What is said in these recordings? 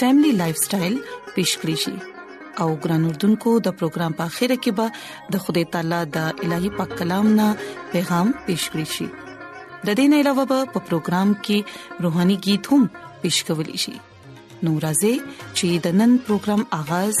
فیملی لایف سټایل پیش کړی شي او ګران اردوونکو د پروګرام په اخیره کې به د خدای تعالی د الهي پاک کلام نه پیغام پیش کړی شي د دې نه علاوه په پروګرام کې روهاني गीत هم پیش کولی شي نورازې چې د نن پروګرام اغاز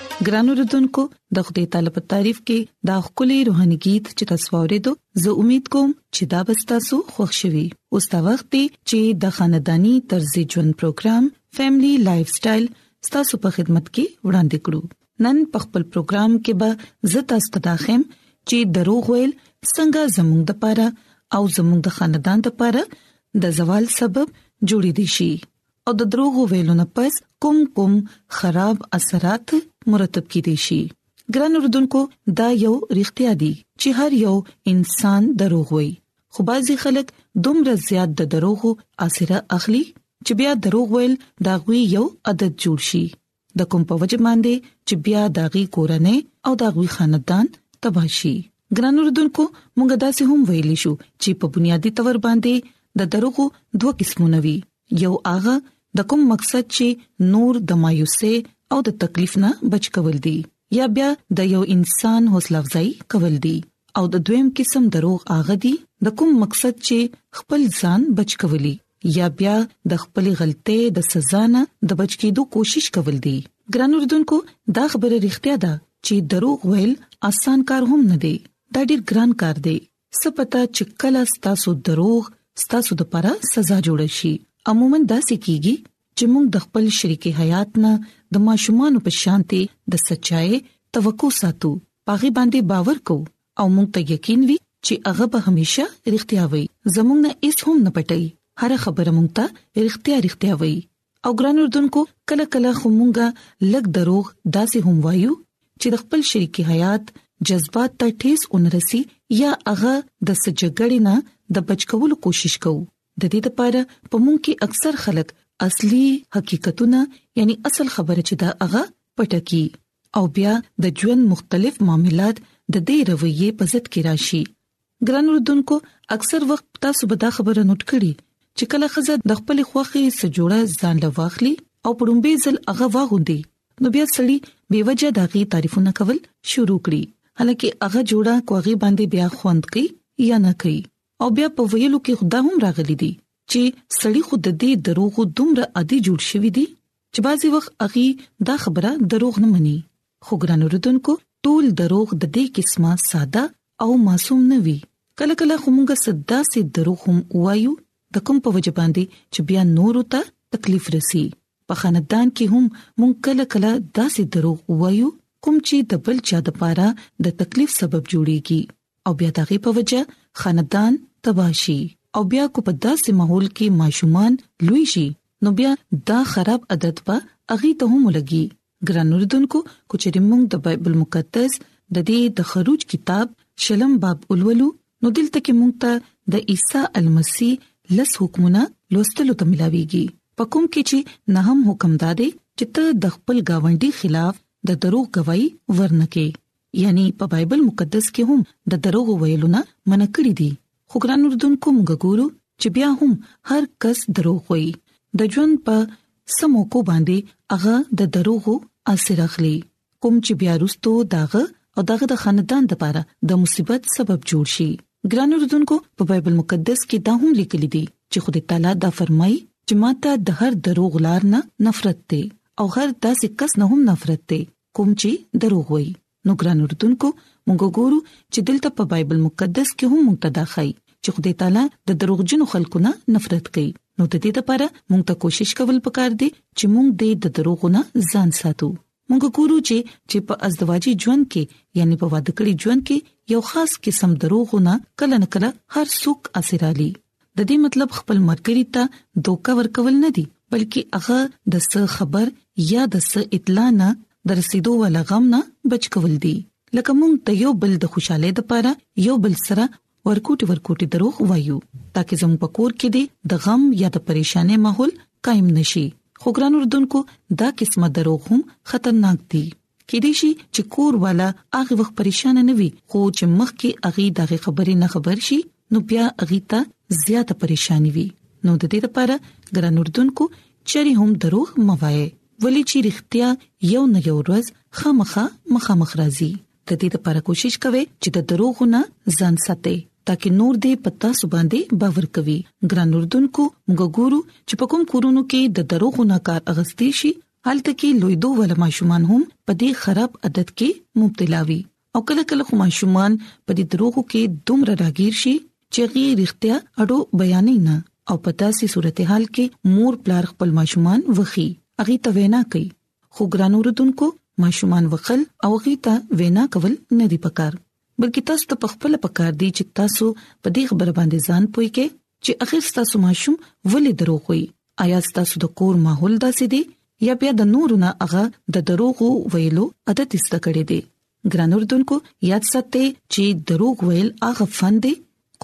ګران اوردونکو د خپل طالب تعریف کې دا خولي روحاني गीत چې تاسو ورېدو زه امید کوم چې دا به تاسو خوښ شي اوس دا وخت دی چې د خاندانی طرز ژوند پروګرام فیملی لایف سټایل تاسو په خدمت کې وړاندې کړو نن په خپل پروګرام کې به زه تاسو ته داخم چې دروغ ویل څنګه زموږ د پاره او زموږ د خاندان د پاره د زوال سبب جوړې دي شي او د دروغو ویلو نه پس کوم کوم خراب اثرات مرتب کې دي شي ګران اردوونکو دا یو رښتیا دی چې هر یو انسان دروغ وایي خو بعضي خلک دومره زیات د دروغو اثر اخلي چې بیا دروغ ویل دا غوي یو عادت جوړ شي د کوم په وجه باندې چې بیا داغي کورنۍ او داغوي خاندان تباشي ګرانو ردوونکو مونږ داسې هم ویلی شو چې په بنیادی تور باندې د دروغو دوه قسمونه وي یو هغه د کوم مقصد چې نور د مایوسه او د تکلیف نه بچ کول دي یا بیا د یو انسان حوصله افزایی کول دي او د دویم قسم دروغ هغه دي د کوم مقصد چې خپل ځان بچ کولی یا بیا د خپل غلطۍ د سزا نه د بچ کېدو کوشش کول دي ګران اردوونکو دا خبره اړتیا ده چې دروغ ویل اسان کار هم نه دی دا ډیر ګران کار دی سپتا چې کله ستاسو دروغ ستاسو د پاره سزا جوړ شي عموما دا سکیږي چې موږ د خپل شریک حیات نه د ماشومان په شانتي د سچای توقع ساتو پاغي باندې باور کو او موږ ته یقین وي چې هغه به همیشه رښتیا وي زموږ نه هیڅ هم نه پټي هر خبره موږ ته رښتیا رښتیا وي او ګران اردوونکو کله کله خو مونږه لګ دروغ داسې هم وایو چې د خپل شریک حیات جذبات ته ټیس اونرسي یا هغه د سجګړې نه د بچکولو کوشش کوو د دې لپاره په موږ کې اکثر خلک اصلي حقیقتونه یعنی اصل خبره چې دا هغه پټه کی او بیا د ژوند مختلف معاملات د دې رویه په ضد کې راشي ګران وردونکو اکثر وخت تاسو به دا خبره نوٹ کړئ چې کله خزه د خپل خوخي سره جوړه ځان لواخلي او پړومبي ځل هغه واغوندي نو بیا سړی به وجه داغي تعریفونه کول شروع کړي حالکه هغه جوړه کوغي باندې بیا خوند کوي یا نه کوي او بیا په ویلو کې خدا هم راغلي دي چې سړی خو د دې دروغو دومره عادي جوړ شوی دی چې بعضي وخت اغي دا خبره دروغ نه مني خو ګران اوردونکو ټول دروغ د دې قسمه ساده او معصوم نه وي کله کله همغه صدا سي دروغ هم وایو د کوم په وجه باندې چې بیا نور ته تکلیف رسی په خاندان کې هم مونږ کله کله داسې دروغ وایو کوم چې د بل چا د پاره د تکلیف سبب جوړيږي او بیا دغه په وجه خاندان تباه شي او بیا کو په داسې ماحول کې ماشومان لوی شي نو بیا دا خراب عادت به اغي ته هم لګي ګران اوردونکو کچري موږ د بایبل مقدس د دې د خروج کتاب شلم باب اولولو نو دلته کې موږ ته د عیسی المسی لس حکمونه لوستلو ته ملاويږي په کوم کې چې نه هم حکم دادې چې ته د خپل گاونډي خلاف د دروغ گواہی ورنکې یعنی په بایبل مقدس کې هم د دروغ ویلو نه منع کړی دي خو ګران اردوونکو موږ ګورو چې بیا هم هر کس دروغ وایي د ژوند په سمو کو باندې هغه د دروغ اثر اخلي کوم چې بیا رستو داغه او داغه د خاندان لپاره د مصیبت سبب جوړ شي ګران اردوونکو په بایبل مقدس کې دا هم لیکل دي چې خدای تعالی دا فرمایي چې ماته د هر دروغ لار نه نفرت دی او هر داسې کس نه هم نفرت دی کوم چې دروغ وایي نو ګران اردوونکو موږ ګورو چې دلته په بایبل مقدس کې هم موږ ته دا خای چې خدای تعالی د دروغجنو خلکو نه نفرت کوي نو د دې لپاره موږ ته کوشش کول پکار دي چې موږ د دروغو نه ځان ساتو موږ ګورو چې چې په ازدواجی ژوند کې یعنی په واده کړي ژوند کې یو خاص قسم دروغونه کله نکله هر څوک اسرالي د دې مطلب خپل مرګري ته دوکه ورکول نه دي بلکې هغه د څه خبر یا د څه اطلاع نه درسیدو ول غم نه بچ کول دي لکه مونږ د یو بل د خوشاله د پاره یو بل سره ورکوټي ورکوټي دروغ وایو ترڅو زموږ په کور کې دې د غم یا د پریشانې ماحول قائم نشي خو ګران اردوونکو دا قسمه دروغ هم خطرناک دي کېدای شي چې کور والا هغه وخت پریشان نه وي خو چې مخکې اغي دغه خبرې نه خبر شي نو بیا اغي ته زیاته پریشانی وي نو د دې لپاره ګران اردوونکو چری هم دروغ موای ولې چې رښتیا یو نه یو ورځ خامخه مخامخ راځي د دې لپاره کوشش کوئ چې د دروغ نه ځان ساتئ ترڅو نور دې پتا سو باندې باور کوي ګران اردوونکو موږ ګورو چې په کوم کورونو کې د دروغ نه کار اغستې شي هلته کې لویدو ول ماشومان هم په دې خراب عادت کې مبتلا وي او کله کله خو ماشومان په دې دروغو کې دومره راګیر شي چې غي رښتیا اډو بیانې نه او په داسې صورتحال کې مور پلار خپل ماشومان وخی اغي ته وینا کوي خو ګرانو رودونکو ماشومان وخل او غي ته وینا کول نه دی پکار بلکې تاسو ته په خپل پکار دی چې تاسو په دې خبره باندې ځان پوي کې چې اخر تاسو ماشوم ولې دروغ وي آیا تاسو د کور ماحول داسې دی یا بیا د نورو نه هغه د دروغ ویلو عادت است کړی دی ګران اردوونکو یاد ساتئ چې دروغ ویل هغه فن دی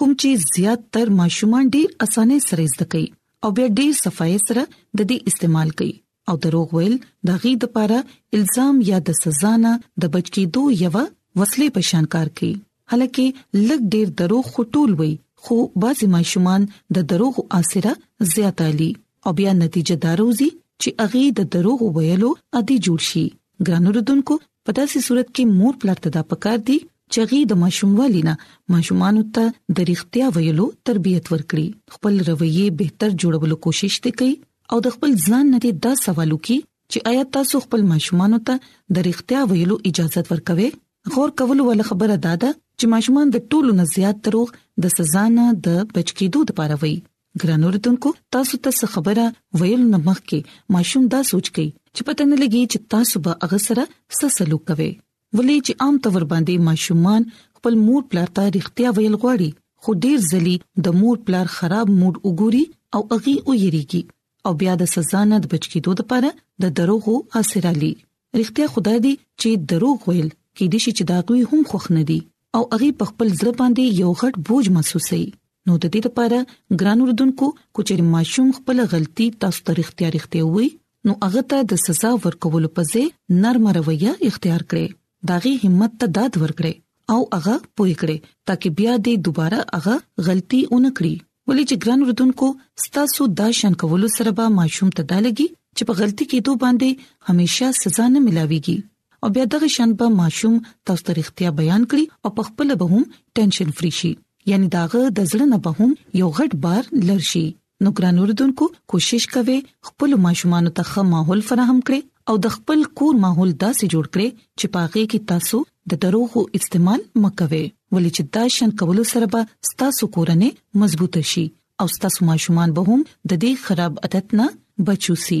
کوم چې زیات تر ماشومان ډیر اسانه سره زده کوي او بیا ډیر صفای سره د دې استعمال کوي او دروغ ویل د غي د پاره الزام یا د سزا نه د بچ کېدو یو وسلې په شان کار کوي حالکه لګ ډیر دروغ خټول وي خو بعضی ماشومان د دروغ اثر زیات علي او بیا نتیجه داروزی چې اغي د دروغ ویلو عادي جوړ شي ګران رودونکو په داسې صورت کې مور پلار ته دا پکار دي چې غي د ماشوموالي نه ماشومان ته د رښتیا ویلو تربيت ورکړي خپل رویه بهتر جوړولو کوشش وکړي او د خپل ځان نه دا سوال وکړي چې آیا تاسو خپل ماشومان ته د ریښتیا ویلو اجازه ورکوي غور کول ول خبره ده چې ماشومان د ټولو نه زیات دروغ د سزا نه د بچ کېدو لپاره وایي ګرانو رتونکو تاسو ته څه خبره ویل نه مخکې ماشوم دا سوچ کوي چې پته نه لګي چې تاسو به هغه سره څه سلوک کوي ولې چې عام تور باندې ماشومان خپل مور پلار ته رښتیا ویل غواړي خو ډیر ځلې د مور پلار خراب موډ وګوري او اغي ویریږي او بیا د سزا نه د بچ کېدو لپاره د دروغو اسرالي رښتیا خدای دی چې دروغ ویل کې دي چې دا کوي هم خوخ نه دي او اغي په خپل ځل باندې یو غټ بوج محسوسوي نو د دې لپاره ګران اردوونکو کوچېر ماشوم خپل غلطي تاسو ته رښتیا رښتیا وي نو هغه ته د سزا ورکولو په ځای نرمه رویه اختیار کړي داغي همت ته داد ورکړي او هغه پوي کړي ترڅو بیا دې دوباره هغه غلطي اونکړي ولې چې ګران وردونکو ستاسو دا شان کولو سره به ماشوم ته دالګي چې په غلطي کې دوه باندې هميشه سزا نه ملاويږي او بیا دغه شان به ماشوم تاسو ته اړتیا بیان کړي او په خپل به هم ټینشن فری شي یعنی داغه د زړه نه به هم یو غټ بار لرشي نو ګران اوردونکو کوشش کوئ خپل ماشومان ته ښه ماحول فراهم کړئ او د خپل کور ماحول داسې جوړ کړئ چې پاغه کې تاسو د دروغو استعمال مکوئ ولې چې دا شن کول سره به تاسو کورنۍ مضبوطه شي او تاسو ماشومان به هم د دې خراب عادت نه بچو سي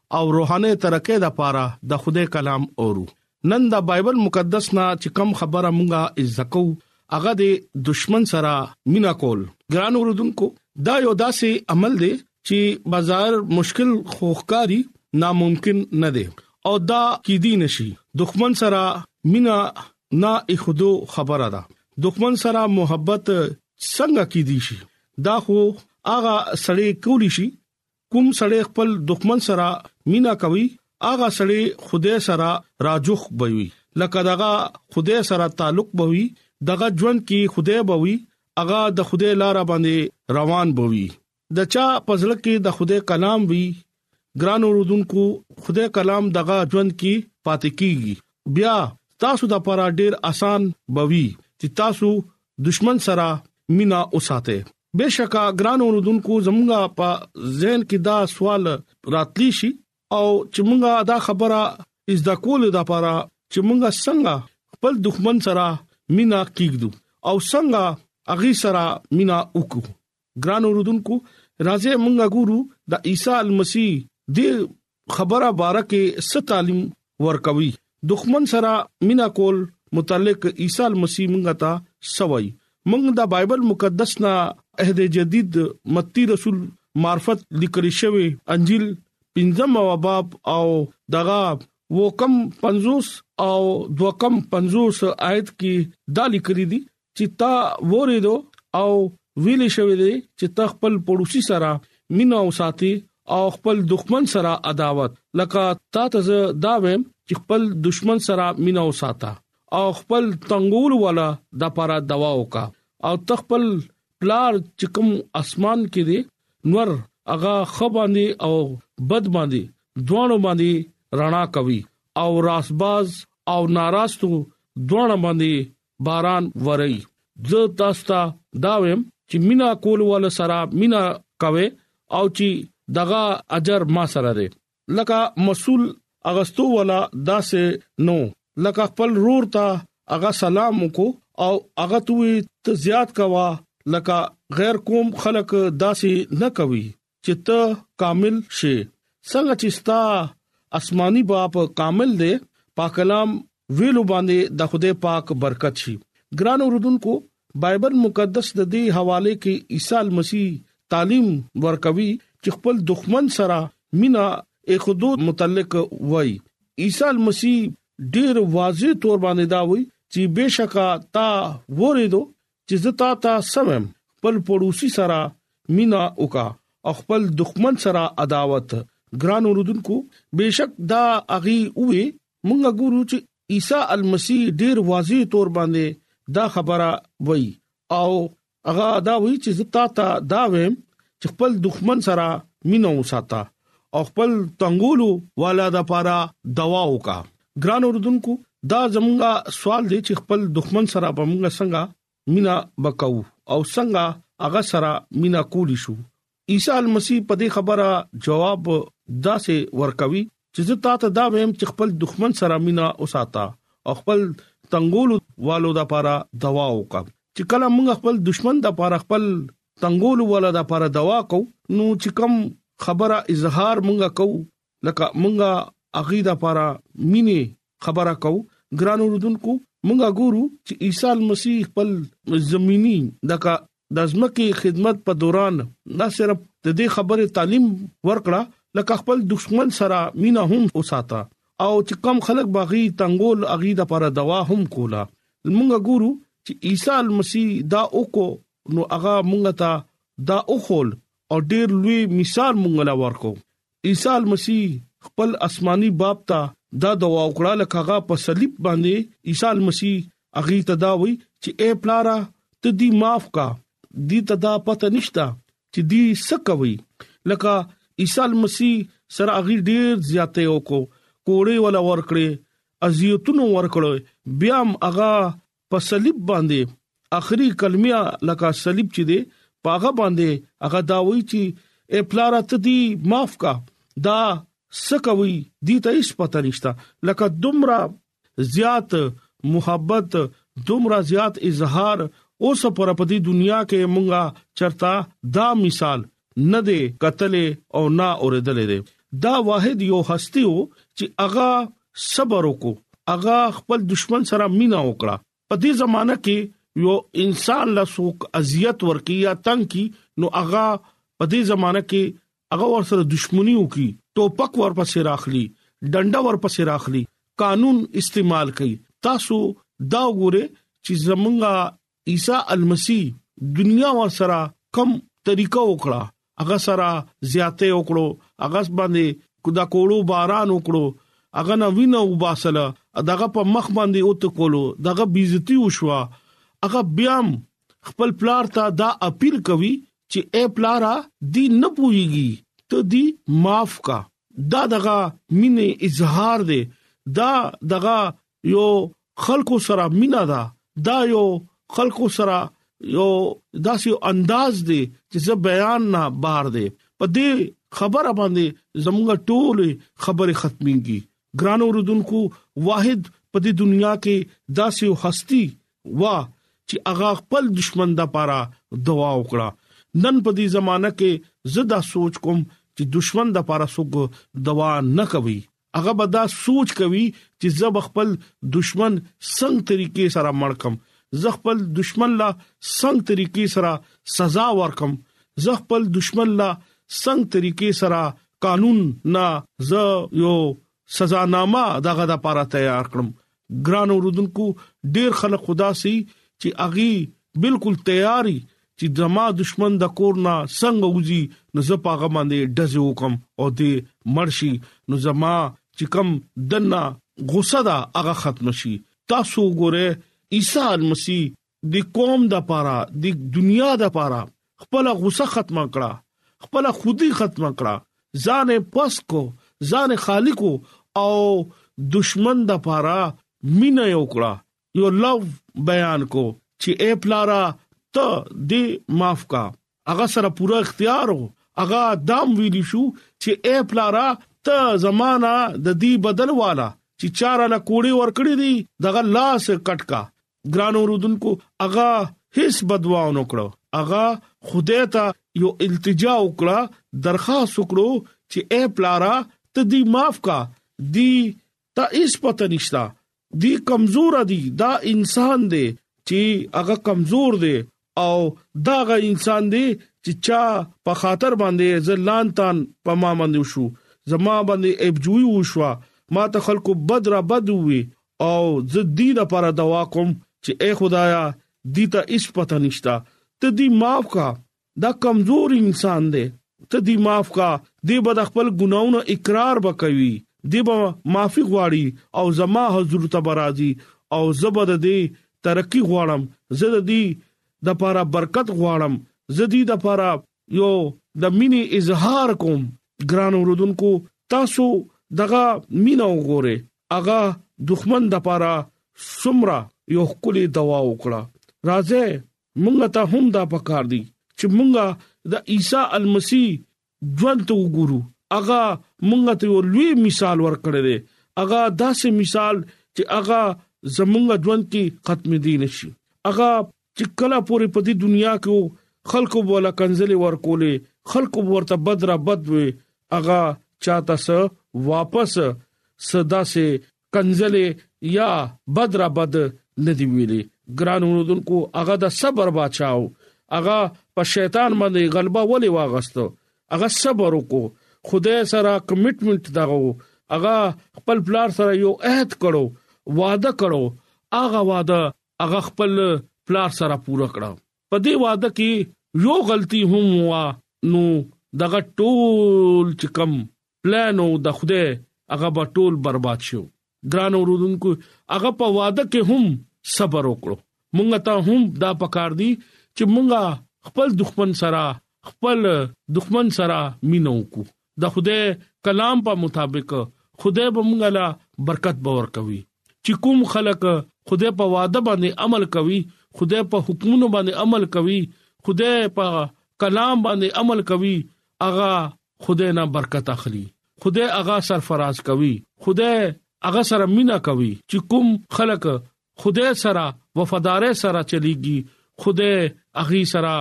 او روحاني ترقې د پاره د خوده کلام اورو نن د بایبل مقدس نه چې کم خبره مونږه ځکو هغه د دشمن سره مینا کول ګران اوردونکو دا یو داسې عمل دی چې بازار مشکل خوخکاری ناممکن نه دی او دا کې دي نشي دښمن سره مینا نه اخدو خبره ده دښمن سره محبت څنګه کې دي شي دا خو هغه سړی کولی شي کوم سړی خپل دښمن سره مینا کوي هغه سړی خدای سره راجوخ بوي لکه دغه خدای سره تعلق بوي دغه ژوند کې خدای بوي هغه د خدای لار باندې روان بوي د چا پزړه کې د خدای کلام وی ګران اوردونکو خدای کلام دغه ژوند کې پاتې کیږي بیا تاسو د لپاره ډیر اسان بوي چې تاسو دشمن سره مینا اوساته بېشکه ګران اوردونکو زمونږه په ذهن کې دا سوال راتلی شي او چې مونږه دا خبره از د کول د لپاره چې مونږه څنګه خپل دښمن سره مینا کیږو او څنګه اغي سره مینا وکړو ګران اوردونکو راځي مونږه ګورو د عیسی مسیح د خبره باره کې ست تعلیم ورکوي دښمن سره مینا کول متعلق عیسی مسیح مونږ ته سوي مونږ د بایبل مقدس نه عہد جدید متی رسول معرفت لیکل شوی انجیل پنځم او باب او دغه وکم 50 او دوکم 50 آیت کې دا لیکل دي چې تا وریدو او ویلې شوې دي چې ته خپل پړوسی سره مینا او ساتي او خپل دښمن سره عداوت لکه تا ته دا ویم چې خپل دښمن سره مینا او ساته او خپل تنګول والا د پاره دوا وکا او تخپل پلار چې کوم اسمان کې دي نور اغا خباندي او بد باندې دوانو باندې رڼا کوي او راسباز او ناراستو دوانو باندې باران وري زه تاسو ته دا ویم چې مینا کول ول سره مینا کوي او چې دغه اجر ما سره لري لکه مسول اغستو ولا داسې نو لکه خپل رور ته هغه سلام وکاو او هغه توي ته زیات کوا لکه غیر قوم خلق داسي نه کوي چې ته کامل شې څنګه چې ستا آسماني باپ کامل دی په کلام ویلو باندې د خدای پاک برکت شي ګران اوردونکو بایبل مقدس د دې حواله کې عیسی مسیح تعلیم ورکوي چې خپل دښمن سره مینا اخدو متعلق وای عیسی مسیح ډیر واضح تور باندې دا وای چې بشکا تا وریدو چې زه تا ته سمم خپل پړوسی سره مینا وکا او خپل دښمن سره عداوت ګران اوردونکو بهشک دا اغي وې مونږ ګورو چې عیسی المسی ډیر واضح تور باندې دا خبره وای او هغه دا وای چې زتا ته دا ویم چې خپل دښمن سره مينو ساته او خپل تنګولو والا د پاره دوا وکا ګران اوردونکو دا زمونږه سوال دی چې خپل دښمن سره به موږ څنګه مینا بکاو او څنګه هغه سره مینا کولی شو عیسی مسیح په دې خبره جواب داسې ورکوي چې زه تاسو دا ویم چې خپل دښمن سره مینا اوساته او خپل تنګول والو د لپاره دوا وکړه چې کله موږ خپل دښمن د لپاره خپل تنګول والو د لپاره دوا کو نو چې کم خبره اظهار موږ کو لکه مونږه هغه د پاره مینه خبره کو ګران اوردونکو مونږه ګورو چې عیسی مسیح خپل زمینی دغه د ځمکې خدمت په دوران نه صرف د دې خبره تعلیم ورکړه لکه خپل دښمن سره مینا هم وساته او چې کم خلک باغی تنګول اغي د پر دوا هم کولا موږ ګورو چې عیسی مسیح دا اوکو نو هغه موږ ته دا اوخول او ډیر لوی مثال موږ لا ورکو عیسی المسیح خپل آسماني باب ته دا دعا وکړه لکه هغه په صلیب باندې عیسی المسیح هغه ته دا وی چې اے پلارا ته دې معاف کا دې ته دا پته نشتا چې دې څه کوي لکه عیسی المسیح سره هغه ډیر زیاتې وکړو کوړې ولا ورکړې ازیتونو ورکړې بیا هم هغه په صلیب باندې اخري کلمه لکه صلیب چې دی پاغه باندې هغه دا وایي چې اے پلار ته دی معاف کا دا سکوي دي ته هیڅ پته نشتا لکه دومره زیات محبت دومره زیات اظهار اوس پر پدی دنیا کې مونږه چرتا دا مثال نه دی قتلې او نه اوریدلې دی دا واحد یو هستی وو چې اغا صبر وکړو اغا خپل دشمن سره مینا وکړه په دې زمانہ کې یو انسان له سوق اذیت ورکی یا تنګ کی نو اغا په دې زمانہ کې اغا ور سره دښمنی وکي ټوپک ور پسې راخلی ډنډه ور پسې راخلی قانون استعمال کړي تاسو دا وګوره چې زمونږه عیسی المسی دنیا وا سره کم طریقه وکړه هغه سره زیاته وکړو هغه باندې کدا کوړو باران وکړو هغه نه وینه وباسله دغه په مخ باندې اوت کولو دغه بیزتی وشوا هغه بیا خپل پلار ته دا اپیل کوي چې اے پلارا دی نه پويږي ته دی معاف کا دا دغه مینه اظهار دی دا دغه یو خلکو سره مینا ده دا یو خلکو سره یو داسې انداز دی چې زه بیان نه بار دی په دې خبره باندې زموږ ټول خبره ختميږي ګران اوردونکو واحد په دې دنیا کې داسې هستی وا چې هغه خپل دشمن د پاره دعا وکړه نن په دې زمانہ کې زدا سوچ کوم چې دشمن د پاره سوګ دوا نه کوي هغه به دا سوچ کوي چې زه خپل دشمن څنګه طریقې سره مړکم زه خپل دشمن لا څنګه طریقې سره سزا ورکم زه خپل دشمن لا څنګه طریقې سره قانون نه زه یو سزا نامه دغه د لپاره تیار کړم ګران اوردونکو ډیر خلک خدا سي چې اغي بالکل تیاری چې زما دشمن د کور نه څنګه وځي نو زه پاغه باندې دزه وکم او دې مرشي نو زما چې کم دنه غوسه دا هغه ختم شي تاسو ګوره عیسی مسیح د قوم د پاره د دنیا د پاره خپل غوسه ختم کړه خپل خودي ختم کړه ځان پس کو ځان خالق او دشمن د پاره مینه یو کړه یو لو بیان کو چې اے پلارا ته دې معاف کا هغه سره پوره اختیار او هغه دام ویل شو چې اے پلارا ته زمانہ د دې بدل والا چې چاره لا کوړی ور کړی دی دغه لاس کټکا ګران اوردونکو اغا هیڅ بدوا ونه کړو اغا خدای ته یو التجا وکړه درخواست وکړو چې اے پلارا ته دی معاف کا دی ته هیڅ پته نشتا دی کمزور دی دا انسان دی چې هغه کمزور دی او داغه انسان دی چې چا په خاطر باندې زلان تان په ما باندې شو زما باندې ایبجوي وشو ما ته خلکو بد را بد وي او زه دې د لپاره دوا کوم چې اے خدایا دې ته هیڅ پته نشتا ته دې معاف کا دا کمزور انسان دی ته دې معاف کا دې به د خپل ګناونو اقرار وکوي دې به معافي غواړي او زما حضور ته برازي او زبر دې ترقی غواړم زه د دې د پاره برکت غواړم زه دې د پاره یو د مینې اظهار کوم ګران اوردونکو تاسو دغه مینا وګوره اغه دښمن د پاره سمرا یو خولي دوا وکړه راځه مونږ ته هم دا پکار دي چې مونږه د عیسی المسی ژوند ته وګورو هغه مونږ ته یو لوی مثال ورکړی دی هغه داسې مثال چې هغه زمونږ ژوند کې ختم دي نشي هغه چې کله پورې په دې دنیا کې خلکو بوله کنځلې ورکولې خلکو ورته بدره بد وي هغه چاته سه واپس صدا سه کنځلې یا بد را بد نه دی ویلي ګران اوردونکو هغه د صبر بچاو هغه په شیطان باندې غلبه ولې واغستو هغه صبر وکړو خدای سره کمټمنټ دغه هغه خپل پلار سره یو عہد کړو وعده کړو هغه وعده هغه خپل پلار سره پوره کړو په دې وعده کې یو غلطي هم وه نو دغه ټول چې کم پلان او د خدای هغه به ټول برباد شو ګران اوردونکو هغه په وعده کې هم صبر وکړو مونږ ته هم دا پکار دي چې مونږه خپل دښمن سره خپل دښمن سره مينو کو د خدای کلام په مطابق خدای به موږ له برکت باور کوي چې کوم خلک خدای په وعده باندې عمل کوي خدای په حکمونو باندې عمل کوي خدای په کلام باندې عمل کوي اغا خدای نه برکت اخلي خدای اغا سرفراز کوي خدای اغا سره مینا کوي چې کوم خلک خدای سره وفادار سره چلیږي خدای اغي سره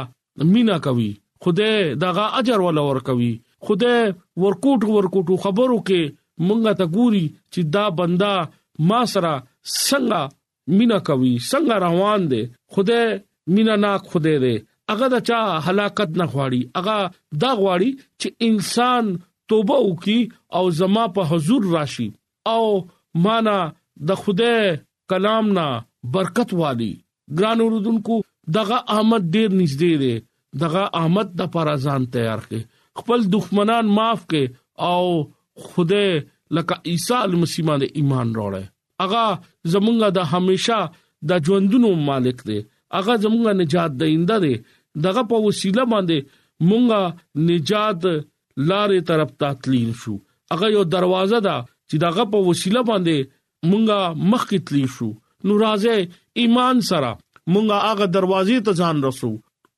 مینا کوي خدای دغه اجر ول ور کوي خدای ورکوټ ورکوټ خبرو کې مونږه ته ګوري چې دا بندا ما سره څنګه مینا کوي څنګه روان دي خدای مینا ناک خدای دې هغه د چا هلاکت نه غواړي هغه دا غواړي چې انسان توبه وکي او زما په حضور راشي او مانا د خدای کلام نه برکت والی ګران اوردونکو دغه احمد ډیر نږدې دی دغه احمد د پاره ځان تیار کړي خپل دښمنان معاف کړي او خدای لکه عیسی مسیح باندې ایمان راوړی هغه زمونږه د همیشا د ژوندونو مالک دی هغه زمونږه نجات دینده دی دغه په وسیله باندې مونږه نجات لارې طرف ته تلین شو هغه یو دروازه ده چې دغه په وسیله باندې مونږه مخکې تلین شو نو راځي ایمان سره مونږه هغه دروازې ته ځان رسو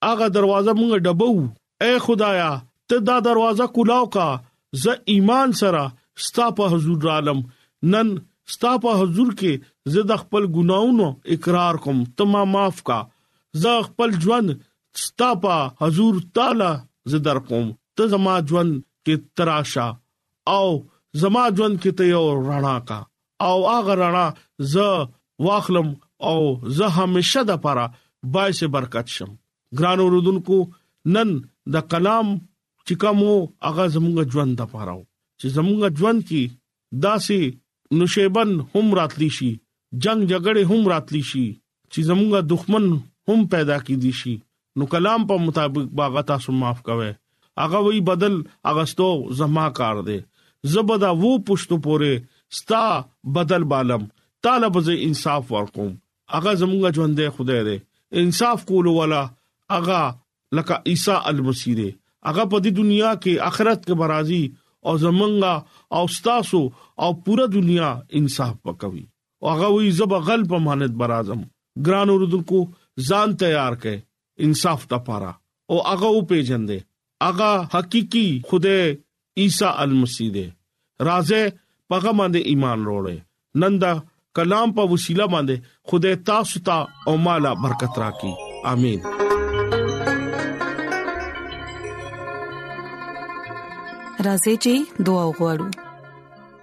هغه دروازه مونږه ډبو اے خدایا ته دا دروازه کولاو کا زه ایمان سره ستا په حضور عالم نن ستا په حضور کې زه د خپل ګناونو اقرار کوم ته ما معاف کا زه خپل ژوند ستا په حضور تعالی زدر قوم ته زما ژوند کې تراشه او زما ژوند کې ته یو رڼا کا او هغه رڼا ز واخلم او زه همیشه د پاره باعث برکت شم ګران اوردونکو نن د کلام چې کومو هغه زموږ ژوند د پاره چې زموږ ژوند کې داسې نوشیبن هم راتلی شي، جنګ جګړې هم راتلی شي چی زمونږ دښمن هم پیدا کیدی شي نو کلام په مطابق به هغه تاسو معاف کوی هغه وایی بدل اغستو زما کار دی زه به دا وو پشتو پوری ستا بدل بالم تاله به زه انصاف ورکوم هغه زمونږ ژوندې خدای دی انصاف کولو والا هغه لکه عیسی المسیح دی هغه په دې دنیا کې آخرت کې برازي او زمونږه او تاسو او پوره دنیا انصاف وکوي او هغه وی زب غل په مانت برازم ګران اوردونکو ځان تیار کړي انصاف ته پاره او هغه او پیجن دي هغه حقيقي خدای عیسی المسیح دی راځه په هغه باندې ایمان وروړې نن دا کلام په وسیله باندې خدای تاسو ته او مالا برکت راکړي امين راځي چې دعا وغوړو